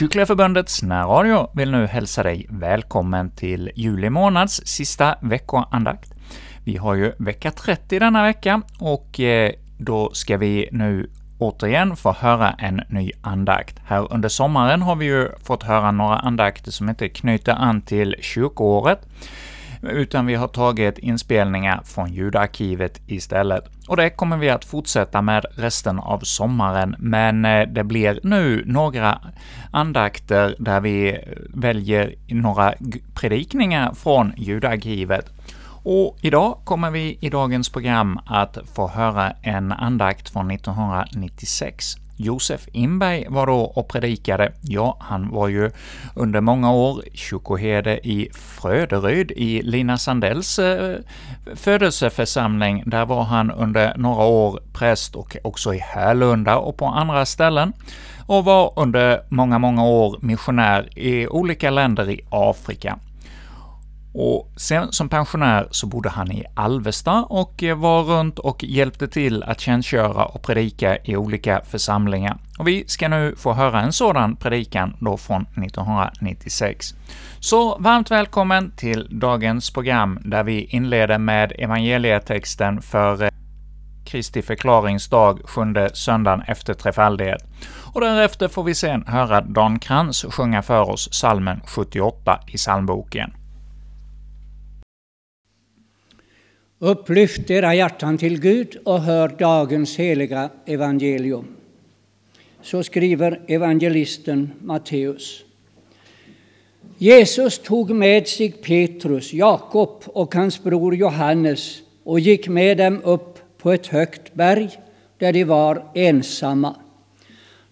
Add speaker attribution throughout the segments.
Speaker 1: Kyrkliga Förbundets närradio vill nu hälsa dig välkommen till juli månads sista veckoandakt. Vi har ju vecka 30 denna vecka, och eh, då ska vi nu återigen få höra en ny andakt. Här under sommaren har vi ju fått höra några andakter som inte knyter an till kyrkoåret, utan vi har tagit inspelningar från ljudarkivet istället. Och det kommer vi att fortsätta med resten av sommaren, men eh, det blir nu några andakter där vi eh, väljer några predikningar från ljudarkivet. Och idag kommer vi i dagens program att få höra en andakt från 1996. Josef Inberg var då och predikade. Ja, han var ju under många år kyrkoherde i Fröderyd i Lina Sandells eh, födelseförsamling. Där var han under några år präst och också i Härlunda och på andra ställen och var under många, många år missionär i olika länder i Afrika. Och sen som pensionär så bodde han i Alvesta och eh, var runt och hjälpte till att tjänstgöra och predika i olika församlingar. Och vi ska nu få höra en sådan predikan då från 1996. Så varmt välkommen till dagens program, där vi inleder med evangelietexten för eh, Kristi förklaringsdag, sjunde söndagen efter trefaldighet. Och därefter får vi sen höra Dan Krantz sjunga för oss salmen 78 i psalmboken.
Speaker 2: Upplyft era hjärtan till Gud och hör dagens heliga evangelium. Så skriver evangelisten Matteus. Jesus tog med sig Petrus, Jakob och hans bror Johannes och gick med dem upp på ett högt berg där de var ensamma.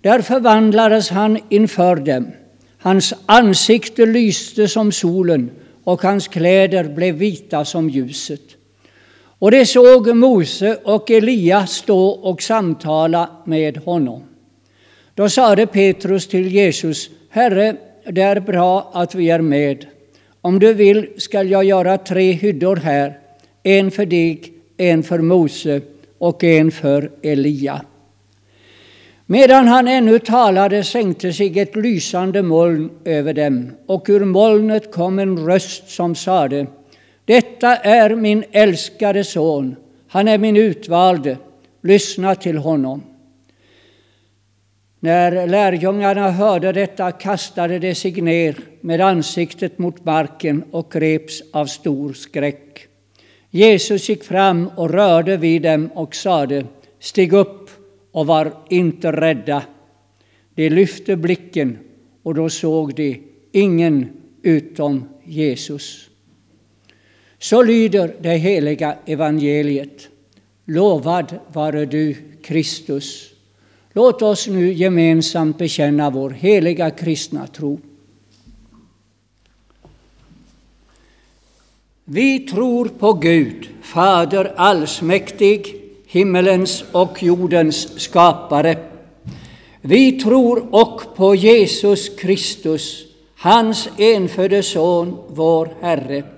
Speaker 2: Där förvandlades han inför dem. Hans ansikte lyste som solen och hans kläder blev vita som ljuset. Och de såg Mose och Elia stå och samtala med honom. Då sade Petrus till Jesus, Herre, det är bra att vi är med. Om du vill skall jag göra tre hyddor här, en för dig, en för Mose och en för Elia. Medan han ännu talade sänkte sig ett lysande moln över dem, och ur molnet kom en röst som sade detta är min älskade son, han är min utvalde, lyssna till honom. När lärjungarna hörde detta kastade de sig ner med ansiktet mot marken och greps av stor skräck. Jesus gick fram och rörde vid dem och sade, stig upp och var inte rädda. De lyfte blicken och då såg de ingen utom Jesus. Så lyder det heliga evangeliet. Lovad vare du, Kristus. Låt oss nu gemensamt bekänna vår heliga kristna tro. Vi tror på Gud, Fader allsmäktig, himmelens och jordens skapare. Vi tror och på Jesus Kristus, hans enfödde Son, vår Herre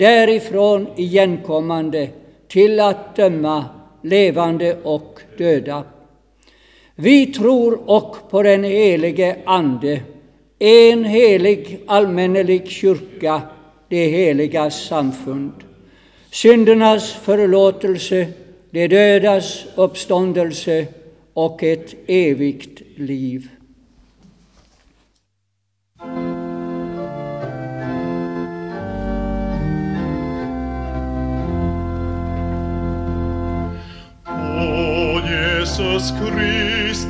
Speaker 2: därifrån igenkommande till att döma levande och döda. Vi tror och på den helige Ande, en helig allmännelig kyrka, det heliga samfund, syndernas förlåtelse, de dödas uppståndelse och ett evigt liv.
Speaker 3: Jesus Christi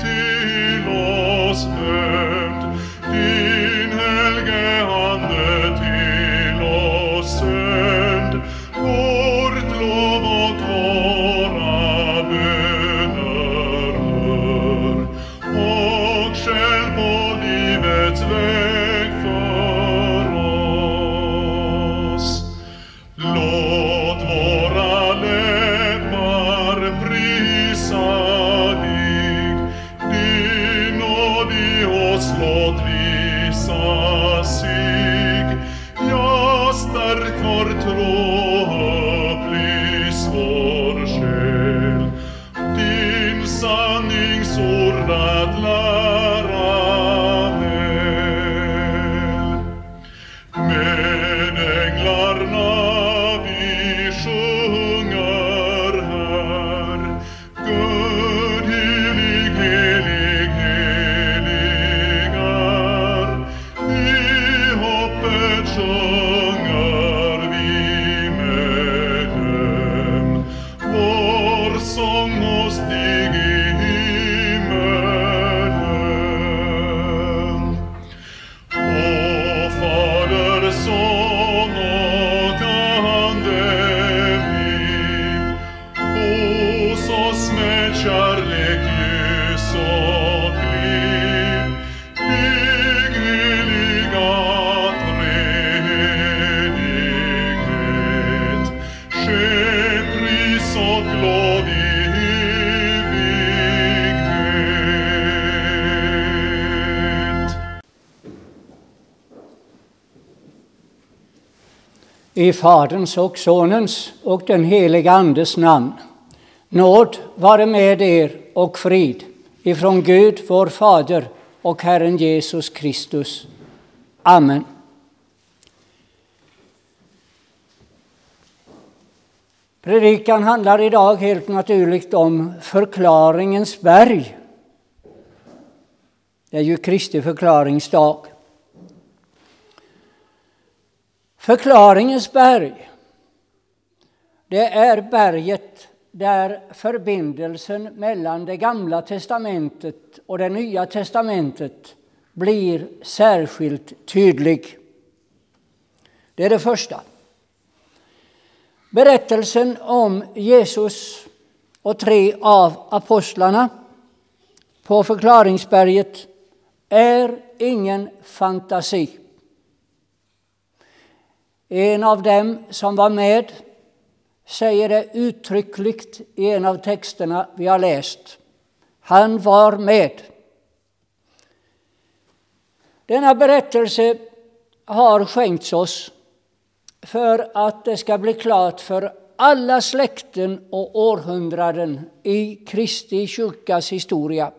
Speaker 3: till
Speaker 2: I Faderns och Sonens och den heliga Andes namn. Nåd vare med er och frid ifrån Gud, vår Fader och Herren Jesus Kristus. Amen. Predikan handlar idag helt naturligt om förklaringens berg. Det är ju Kristi förklaringsdag. Förklaringens berg, det är berget där förbindelsen mellan det gamla testamentet och det nya testamentet blir särskilt tydlig. Det är det första. Berättelsen om Jesus och tre av apostlarna på förklaringsberget är ingen fantasi. En av dem som var med säger det uttryckligt i en av texterna vi har läst. Han var med. Denna berättelse har skänkts oss för att det ska bli klart för alla släkten och århundraden i Kristi kyrkas historia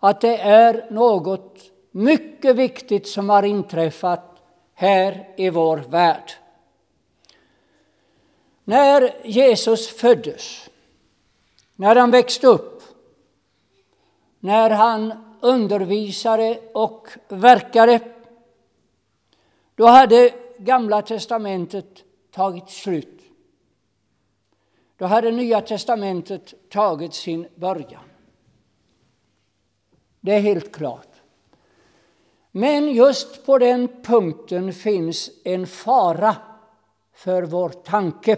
Speaker 2: att det är något mycket viktigt som har inträffat här i vår värld. När Jesus föddes, när han växte upp, när han undervisade och verkade, då hade Gamla testamentet tagit slut. Då hade Nya testamentet tagit sin början. Det är helt klart. Men just på den punkten finns en fara för vår tanke.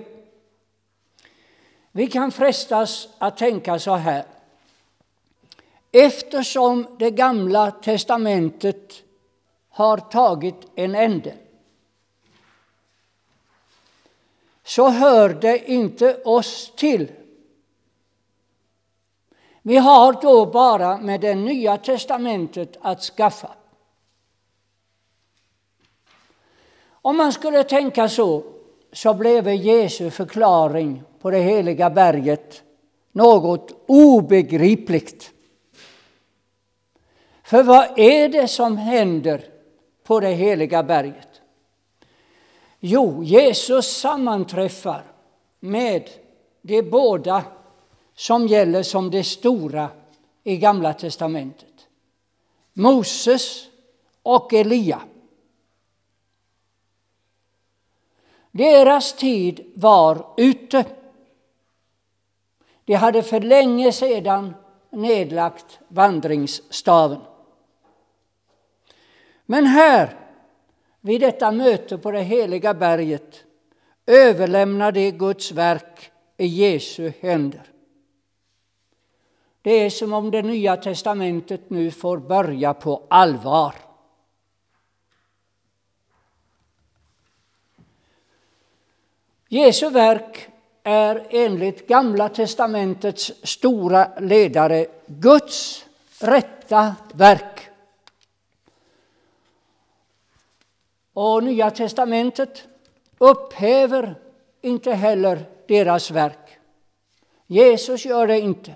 Speaker 2: Vi kan frestas att tänka så här. Eftersom det gamla testamentet har tagit en ände så hör det inte oss till. Vi har då bara med det nya testamentet att skaffa. Om man skulle tänka så, så blev Jesu förklaring på det heliga berget något obegripligt. För vad är det som händer på det heliga berget? Jo, Jesus sammanträffar med de båda som gäller som det stora i Gamla testamentet. Moses och Elia. Deras tid var ute. De hade för länge sedan nedlagt vandringsstaven. Men här, vid detta möte på det heliga berget, överlämnar de Guds verk i Jesu händer. Det är som om det nya testamentet nu får börja på allvar. Jesu verk är enligt Gamla testamentets stora ledare Guds rätta verk. Och Nya testamentet upphäver inte heller deras verk. Jesus gör det inte.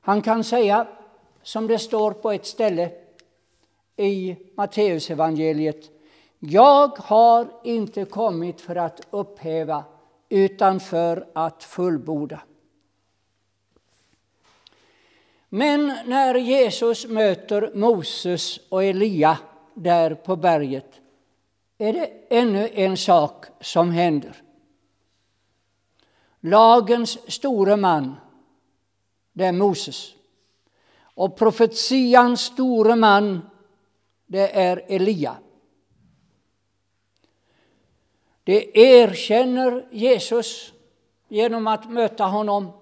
Speaker 2: Han kan säga, som det står på ett ställe i Matteusevangeliet, jag har inte kommit för att upphäva utan för att fullborda. Men när Jesus möter Moses och Elia där på berget är det ännu en sak som händer. Lagens store man, det är Moses. Och profetians store man, det är Elia. De erkänner Jesus genom att möta honom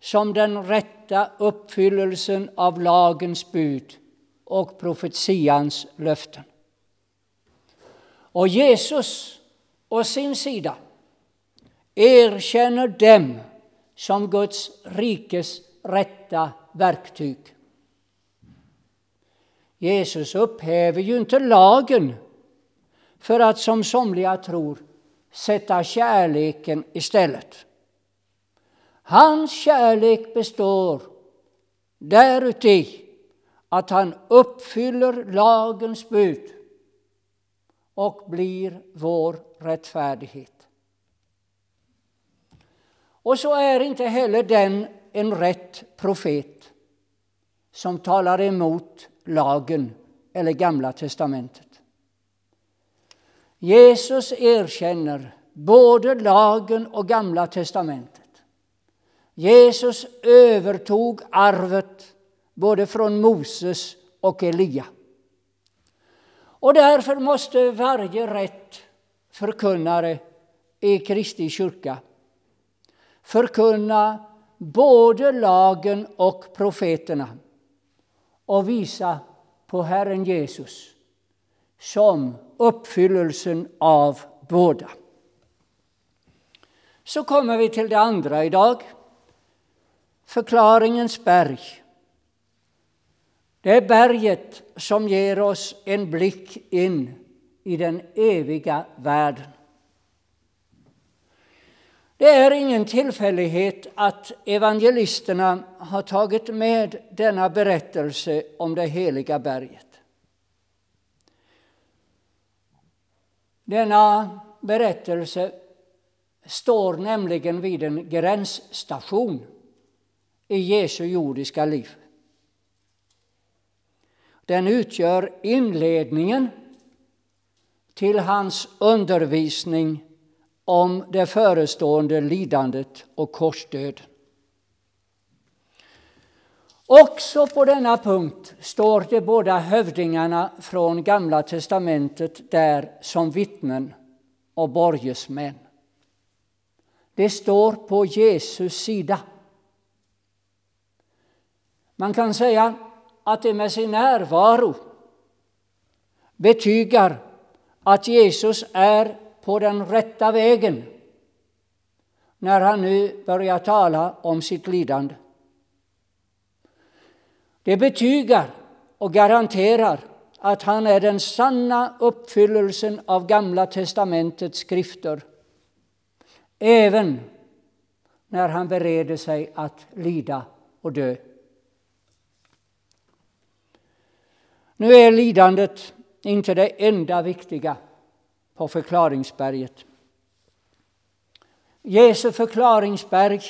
Speaker 2: som den rätta uppfyllelsen av lagens bud och profetians löften. Och Jesus å sin sida erkänner dem som Guds rikes rätta verktyg. Jesus upphäver ju inte lagen för att som somliga tror sätta kärleken istället. Hans kärlek består däruti att han uppfyller lagens bud och blir vår rättfärdighet. Och så är inte heller den en rätt profet som talar emot lagen eller Gamla testamentet. Jesus erkänner både lagen och Gamla testamentet. Jesus övertog arvet både från Moses och Elia. Och därför måste varje rätt förkunnare i Kristi kyrka förkunna både lagen och profeterna och visa på Herren Jesus som uppfyllelsen av båda. Så kommer vi till det andra idag. Förklaringens berg. Det är berget som ger oss en blick in i den eviga världen. Det är ingen tillfällighet att evangelisterna har tagit med denna berättelse om det heliga berget. Denna berättelse står nämligen vid en gränsstation i Jesu jordiska liv. Den utgör inledningen till hans undervisning om det förestående lidandet och korsdöden. Också på denna punkt står de båda hövdingarna från Gamla testamentet där som vittnen och borgesmän. Det står på Jesus sida. Man kan säga att de med sin närvaro betygar att Jesus är på den rätta vägen när han nu börjar tala om sitt lidande. Det betygar och garanterar att han är den sanna uppfyllelsen av Gamla testamentets skrifter även när han bereder sig att lida och dö. Nu är lidandet inte det enda viktiga på förklaringsberget. Jesu förklaringsberg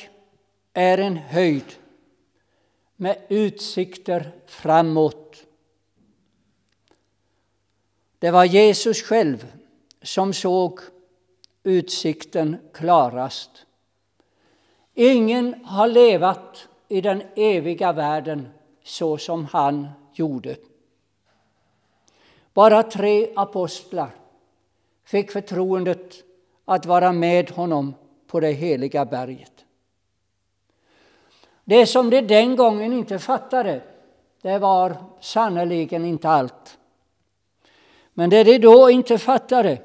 Speaker 2: är en höjd med utsikter framåt. Det var Jesus själv som såg utsikten klarast. Ingen har levat i den eviga världen så som han gjorde. Bara tre apostlar fick förtroendet att vara med honom på det heliga berget. Det som de den gången inte fattade, det var sannerligen inte allt. Men det de då inte fattade,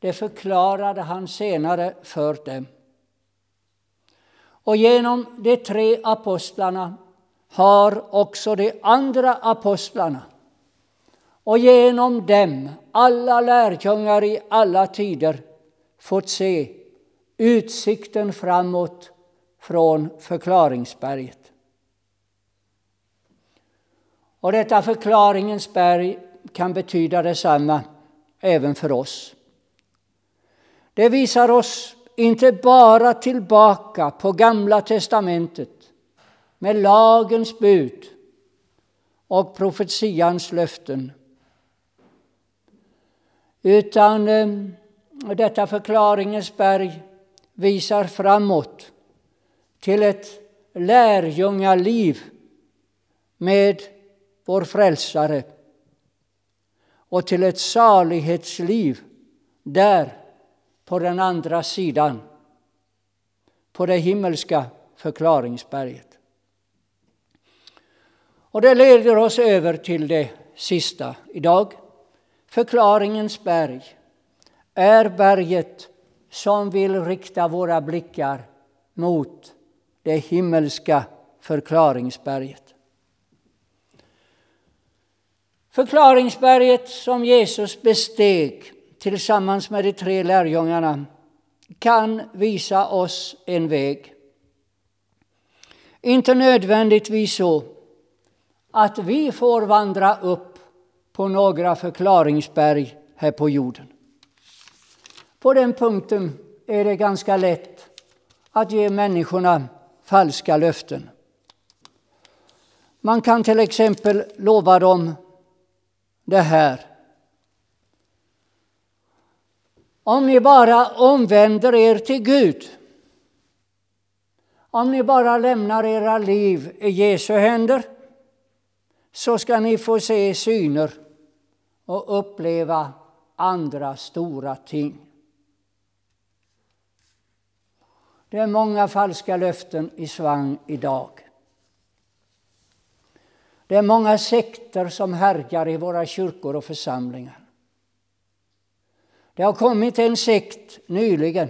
Speaker 2: det förklarade han senare för dem. Och genom de tre apostlarna har också de andra apostlarna och genom dem alla lärjungar i alla tider fått se utsikten framåt från förklaringsberget. Och detta förklaringens berg kan betyda detsamma även för oss. Det visar oss inte bara tillbaka på Gamla testamentet med lagens bud och profetians löften utan eh, detta förklaringens berg visar framåt till ett lärjungaliv med vår frälsare och till ett salighetsliv där på den andra sidan, på det himmelska förklaringsberget. Och det leder oss över till det sista idag. Förklaringens berg är berget som vill rikta våra blickar mot det himmelska förklaringsberget. Förklaringsberget som Jesus besteg tillsammans med de tre lärjungarna kan visa oss en väg. Inte nödvändigtvis så att vi får vandra upp på några förklaringsberg här på jorden. På den punkten är det ganska lätt att ge människorna falska löften. Man kan till exempel lova dem det här. Om ni bara omvänder er till Gud, om ni bara lämnar era liv i Jesu händer, så ska ni få se syner och uppleva andra stora ting. Det är många falska löften i svang idag. Det är många sekter som härjar i våra kyrkor och församlingar. Det har kommit en sekt nyligen.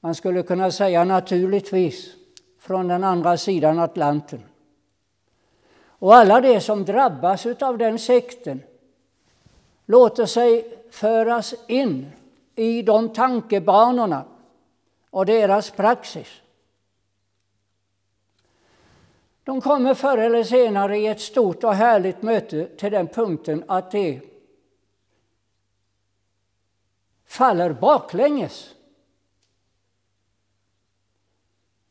Speaker 2: Man skulle kunna säga naturligtvis från den andra sidan Atlanten. Och alla de som drabbas av den sekten låter sig föras in i de tankebanorna och deras praxis. De kommer förr eller senare i ett stort och härligt möte till den punkten att de faller baklänges.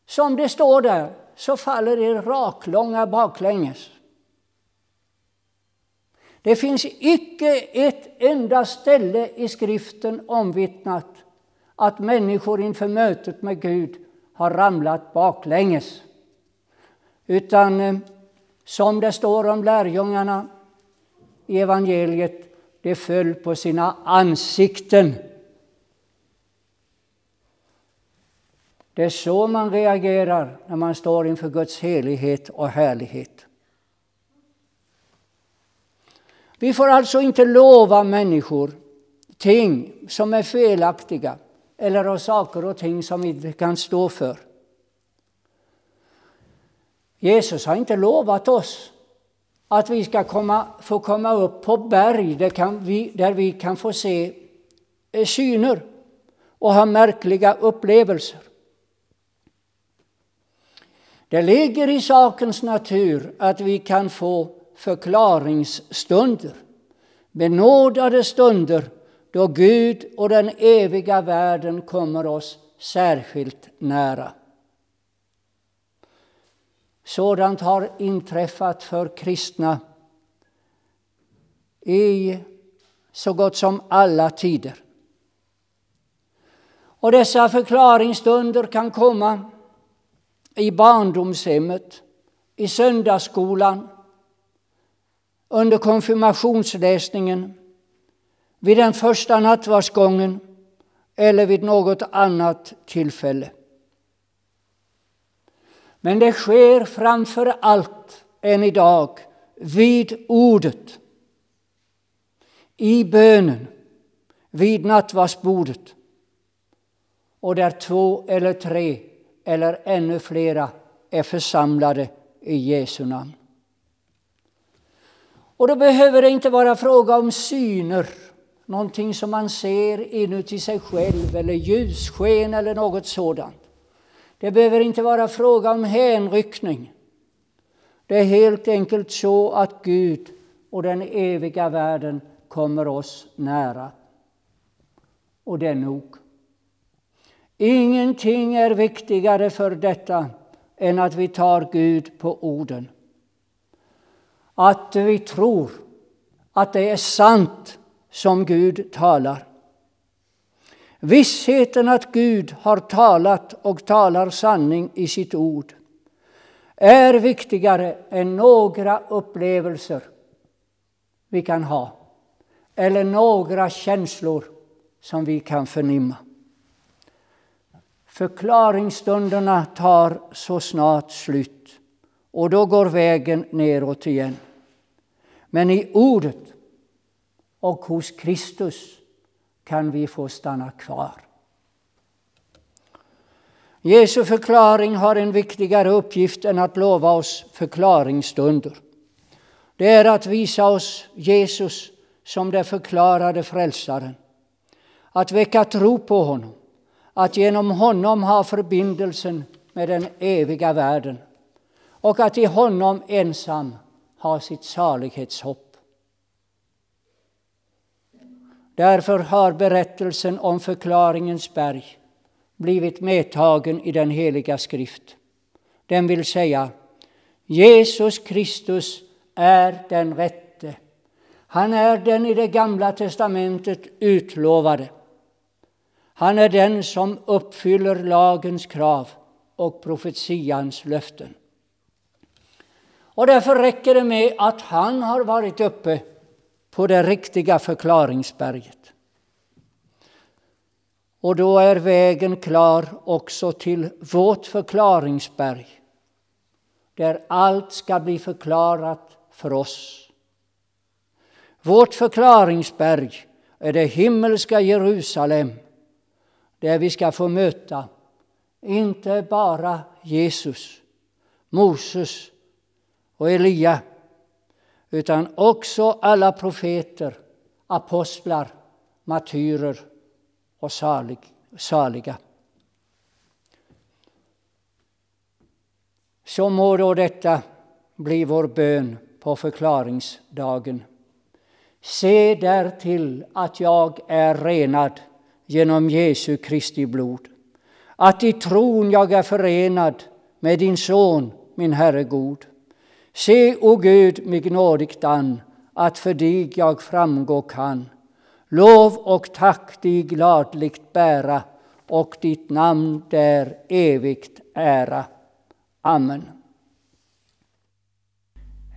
Speaker 2: Som det står där så faller de raklånga baklänges. Det finns icke ett enda ställe i skriften omvittnat att människor inför mötet med Gud har ramlat baklänges. Utan eh, som det står om lärjungarna i evangeliet, de föll på sina ansikten. Det är så man reagerar när man står inför Guds helighet och härlighet. Vi får alltså inte lova människor ting som är felaktiga eller saker och ting som vi inte kan stå för. Jesus har inte lovat oss att vi ska komma, få komma upp på berg där, vi, där vi kan få se eh, syner och ha märkliga upplevelser. Det ligger i sakens natur att vi kan få förklaringsstunder, benådade stunder då Gud och den eviga världen kommer oss särskilt nära. Sådant har inträffat för kristna i så gott som alla tider. Och dessa förklaringsstunder kan komma i barndomshemmet, i söndagsskolan, under konfirmationsläsningen, vid den första nattvardsgången eller vid något annat tillfälle. Men det sker framför allt än idag vid ordet, i bönen, vid nattvardsbordet och där två eller tre eller ännu flera är församlade i Jesu namn. Och då behöver det inte vara fråga om syner, någonting som man ser inuti sig själv eller ljussken eller något sådant. Det behöver inte vara fråga om hänryckning. Det är helt enkelt så att Gud och den eviga världen kommer oss nära. Och det är nog. Ingenting är viktigare för detta än att vi tar Gud på orden. Att vi tror att det är sant som Gud talar. Vissheten att Gud har talat och talar sanning i sitt ord är viktigare än några upplevelser vi kan ha eller några känslor som vi kan förnimma. Förklaringsstunderna tar så snart slut och då går vägen neråt igen. Men i ordet och hos Kristus kan vi få stanna kvar. Jesu förklaring har en viktigare uppgift än att lova oss förklaringsstunder. Det är att visa oss Jesus som den förklarade frälsaren. Att väcka tro på honom, att genom honom ha förbindelsen med den eviga världen och att i honom ensam ha sitt salighetshopp. Därför har berättelsen om förklaringens berg blivit medtagen i den heliga skrift. Den vill säga Jesus Kristus är den rätte. Han är den i det gamla testamentet utlovade. Han är den som uppfyller lagens krav och profetians löften. Och därför räcker det med att han har varit uppe på det riktiga förklaringsberget. Och då är vägen klar också till vårt förklaringsberg där allt ska bli förklarat för oss. Vårt förklaringsberg är det himmelska Jerusalem där vi ska få möta inte bara Jesus, Moses och Elia utan också alla profeter, apostlar, martyrer och salig, saliga. Så må då detta bli vår bön på förklaringsdagen. Se därtill att jag är renad genom Jesu Kristi blod, att i tron jag är förenad med din son, min Herre god. Se, o Gud, mig nådigt an, att för dig jag framgå kan. Lov och tack dig gladligt bära och ditt namn där evigt ära. Amen.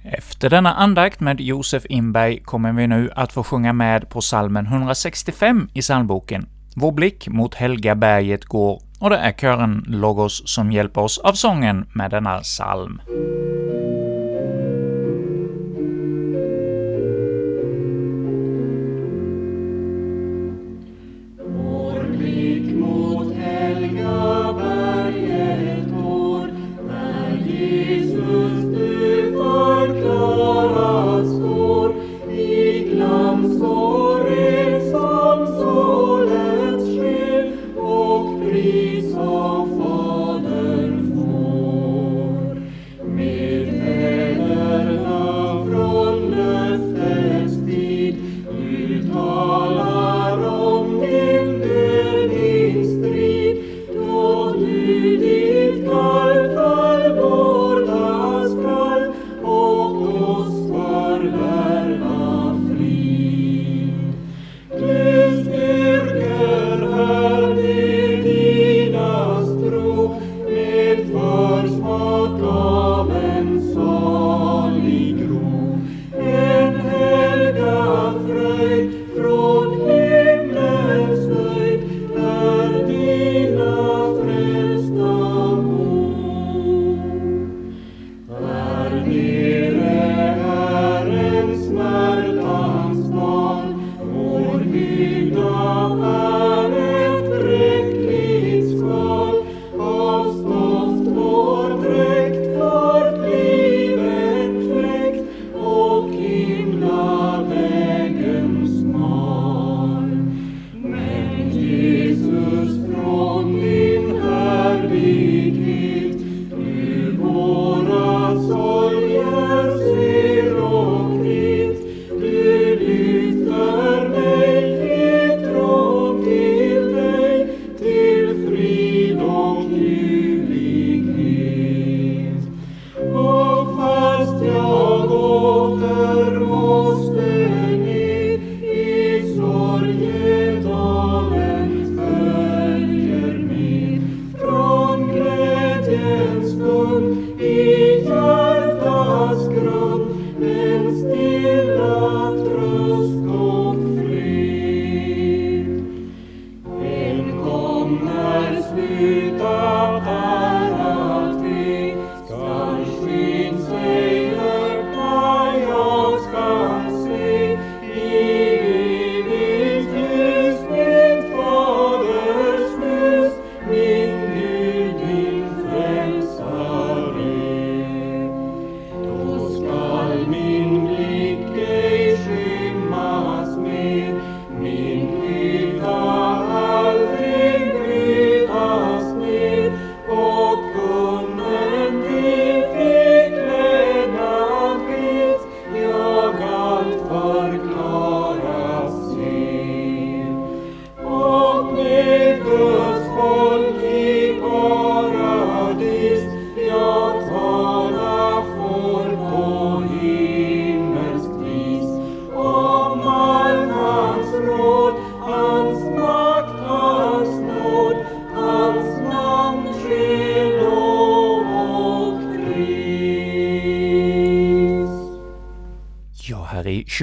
Speaker 4: Efter denna andakt med Josef Inberg kommer vi nu att få sjunga med på salmen 165 i psalmboken. Vår blick mot Helga berget går, och det är kören Logos som hjälper oss av sången med denna psalm.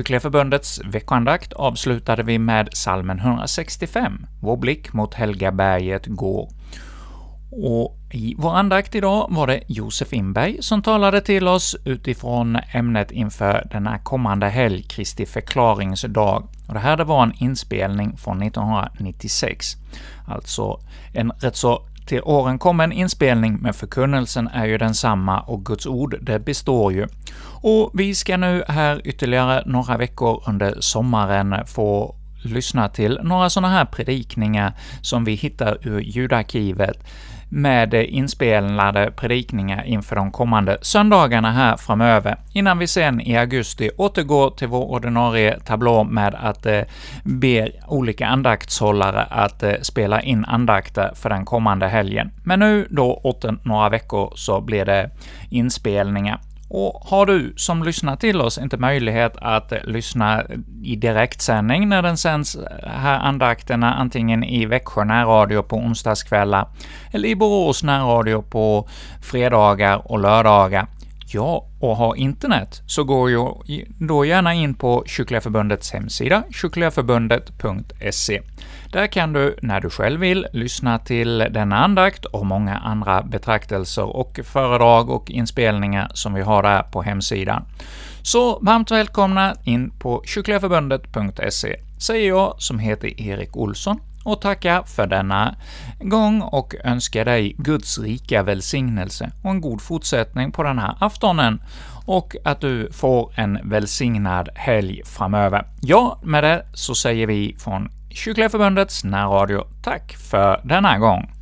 Speaker 1: Kyrkliga Förbundets veckoandakt avslutade vi med salmen 165, Vår blick mot Helgaberget går. Och i vår andakt idag var det Josef Inberg som talade till oss utifrån ämnet inför denna kommande helg, Kristi förklaringsdag. Och det här det var en inspelning från 1996, alltså en rätt så till åren kommen inspelning, men förkunnelsen är ju densamma och Guds ord, det består ju. Och vi ska nu här ytterligare några veckor under sommaren få lyssna till några sådana här predikningar som vi hittar ur ljudarkivet, med inspelade predikningar inför de kommande söndagarna här framöver, innan vi sen i augusti återgår till vår ordinarie tablå med att eh, be olika andaktshållare att eh, spela in andakter för den kommande helgen. Men nu då, åter några veckor, så blir det inspelningar. Och har du som lyssnar till oss inte möjlighet att eh, lyssna i direktsändning när den sänds eh, här andakterna, antingen i Växjö närradio på onsdagskvällar, eller i Borås närradio på fredagar och lördagar, Ja, och har internet så går ju då gärna in på Kyrkliga Förbundets hemsida, kyrkligaförbundet.se. Där kan du, när du själv vill, lyssna till denna andakt och många andra betraktelser och föredrag och inspelningar som vi har där på hemsidan. Så varmt välkomna in på kyrkligaförbundet.se, säger jag som heter Erik Olsson och tacka för denna gång och önska dig Guds rika välsignelse och en god fortsättning på den här aftonen och att du får en välsignad helg framöver. Ja, med det så säger vi från Kyrkliga Förbundets närradio tack för denna gång.